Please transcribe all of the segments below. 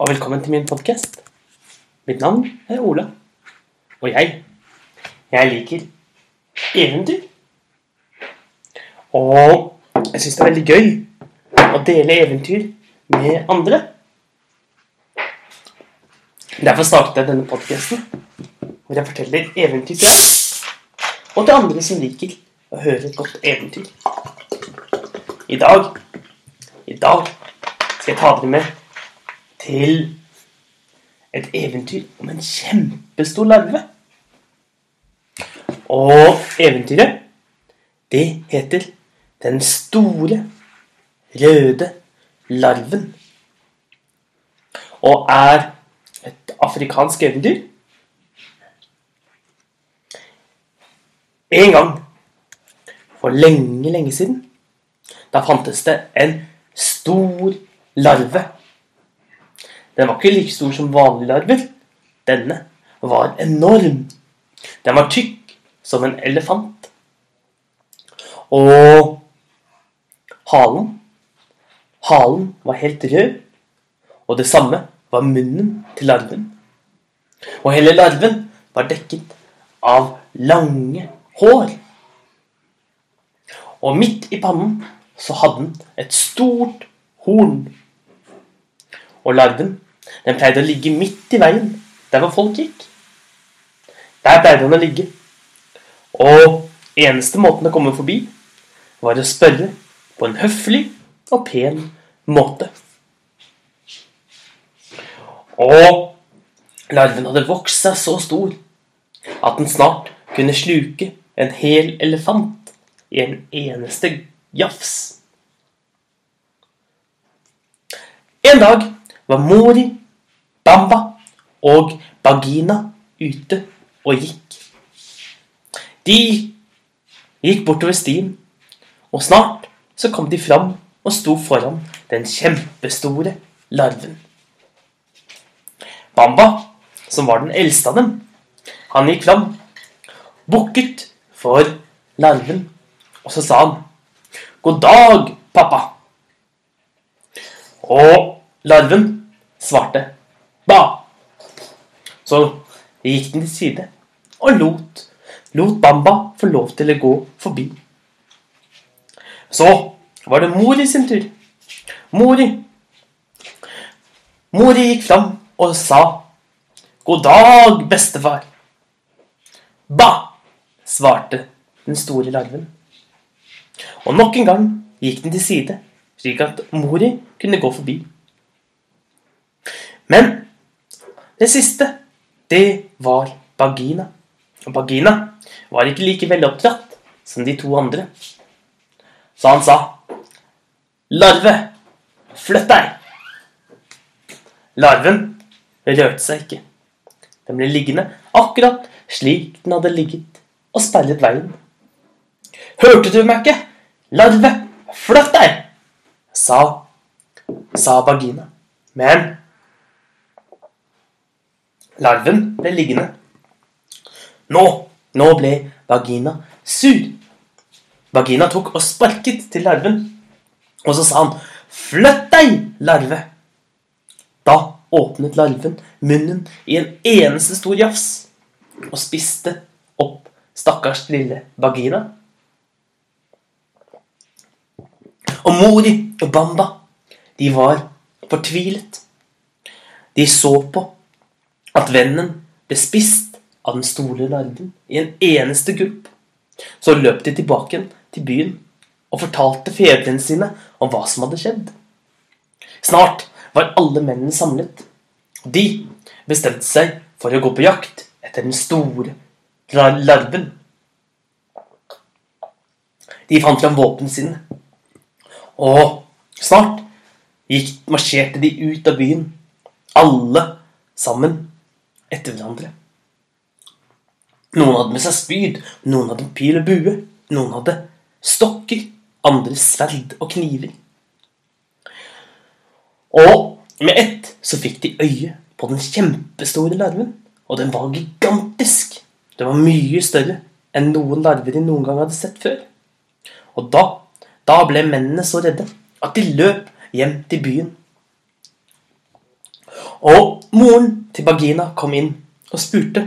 og velkommen til min podkast. Mitt navn er Ola. Og jeg, jeg liker eventyr. Og jeg syns det er veldig gøy å dele eventyr med andre. Derfor startet jeg denne podkasten, hvor jeg forteller eventyr til deg. Og til andre som liker å høre et godt eventyr. I dag I dag skal jeg ta dere med til et eventyr om en kjempestor larve. Og eventyret, det heter Den store røde larven. Og er et afrikansk eventyr. En gang, for lenge, lenge siden, da fantes det en stor larve. Den var ikke like stor som vanlige larver. Denne var enorm. Den var tykk som en elefant. Og halen Halen var helt rød, og det samme var munnen til larven. Og hele larven var dekket av lange hår. Og midt i pannen så hadde den et stort horn. Og larven den pleide å ligge midt i veien, der hvor folk gikk. Der pleide den å ligge. Og eneste måten å komme forbi, var å spørre på en høflig og pen måte. Og larven hadde vokst seg så stor at den snart kunne sluke en hel elefant i en eneste jafs. En dag var Mori, Bamba og Bagina ute og gikk. De gikk bortover stien, og snart så kom de fram og sto foran den kjempestore larven. Bamba, som var den eldste av dem, han gikk fram, bukket for larven, og så sa han 'God dag, pappa'. Og larven svarte 'ba'. Så gikk den til side og lot, lot Bamba få lov til å gå forbi. Så var det Mori sin tur. Mori. Mori gikk fram og sa 'God dag, bestefar'. Ba! svarte den store larven. Og nok en gang gikk den til side, slik at Mori kunne gå forbi. Men det siste, det var Bagina. Og Bagina var ikke like veloppdratt som de to andre. Så han sa, 'Larve, flytt deg!' Larven rørte seg ikke. Den ble liggende akkurat slik den hadde ligget og sperret veien. Hørte du meg ikke? Larve, flytt deg! sa, sa Bagina. Men larven ble liggende. Nå, nå ble Bagina sur. Bagina tok og sparket til larven, og så sa han, 'Flytt deg, larve!' Da åpnet larven munnen i en eneste stor jafs og spiste opp stakkars lille Bagina. Og Mori og Bamba, de var fortvilet. De så på at vennen ble spist av den store larven i en eneste gulp. Så løp de tilbake til byen og fortalte fedrene sine om hva som hadde skjedd. Snart var alle mennene samlet. De bestemte seg for å gå på jakt etter den store larven. De fant fram våpnene sine. Og snart gikk, marsjerte de ut av byen. Alle sammen etter hverandre. Noen hadde med seg spyd, noen hadde pil og bue. Noen hadde stokker, andre sverd og kniver. Og med ett så fikk de øye på den kjempestore larven. Og den var gigantisk. Den var mye større enn noen larver de noen gang hadde sett før. Og da, da ble mennene så redde at de løp hjem til byen. Og moren til Bagina kom inn og spurte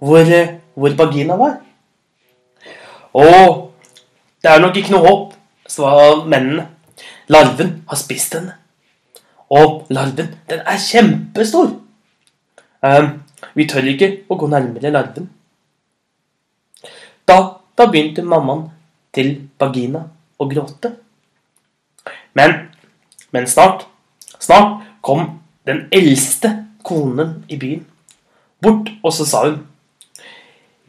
hvor, eh, hvor Bagina var. Og det er nok ikke noe håp, svarer mennene. Larven har spist henne. Og larven, den er kjempestor. Um, vi tør ikke å gå nærmere larven. Da, da begynte mammaen til Bagina å gråte. Men, men snart, snart kom den eldste konen i byen bort, og så sa hun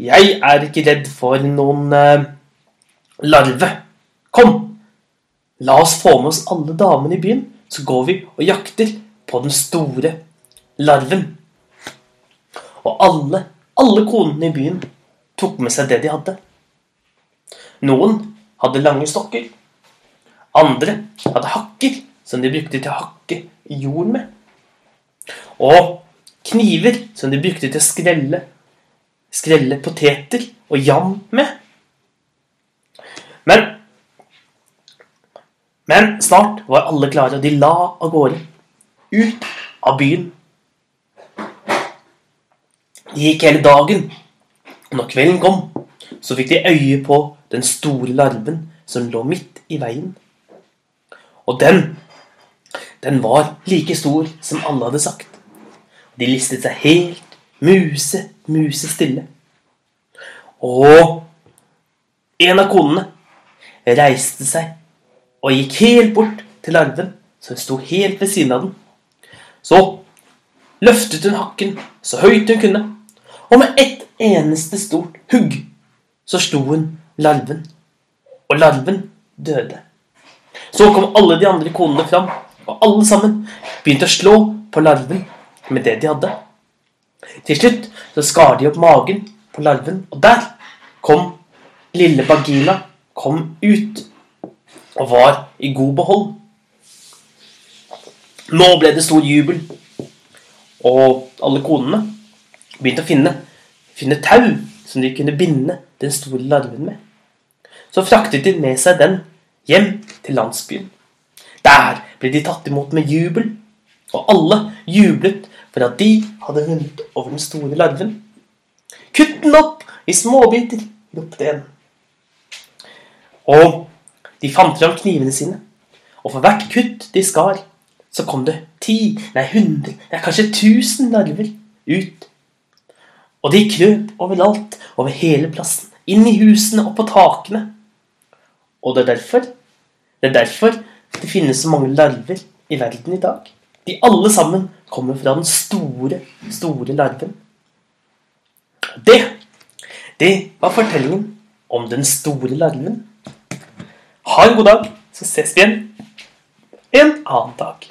Jeg er ikke redd for noen eh, larve. Kom, la oss få med oss alle damene i byen, så går vi og jakter på den store larven. Og alle, alle konene i byen tok med seg det de hadde. Noen hadde lange stokker. Andre hadde hakker som de brukte til å hakke jord med. Og kniver som de brukte til å skrelle, skrelle poteter og jam med. Men Men snart var alle klare, og de la av gårde. Ut av byen. De gikk hele dagen. Og når kvelden kom, så fikk de øye på den store larven som lå midt i veien. Og den, den var like stor som alle hadde sagt. De listet seg helt muse, musestille. Og en av konene reiste seg og gikk helt bort til larven, som sto helt ved siden av den. Så løftet hun hakken så høyt hun kunne, og med ett eneste stort hugg så slo hun larven. Og larven døde. Så kom alle de andre konene fram, og alle sammen begynte å slå på larven med det de hadde. Til slutt så skar de opp magen på larven, og der kom lille Bagina kom ut og var i god behold. Nå ble det stor jubel, og alle konene begynte å finne, finne tau som de kunne binde den store larven med. Så fraktet de med seg den hjem til landsbyen. Der ble de tatt imot med jubel, og alle jublet for at de hadde vunnet over den store larven. Kutt den opp i småbiter, ropte en. Og de fant fram knivene sine, og for hvert kutt de skar, så kom det ti, nei hundre, nei kanskje tusen larver ut. Og de krøp overalt, over hele plassen, inn i husene og på takene. Og det er derfor det er derfor det finnes så mange larver i verden i dag. De alle sammen kommer fra den store, store larven. Det, det var fortellingen om den store larven. Ha en god dag, så ses vi igjen en annen dag.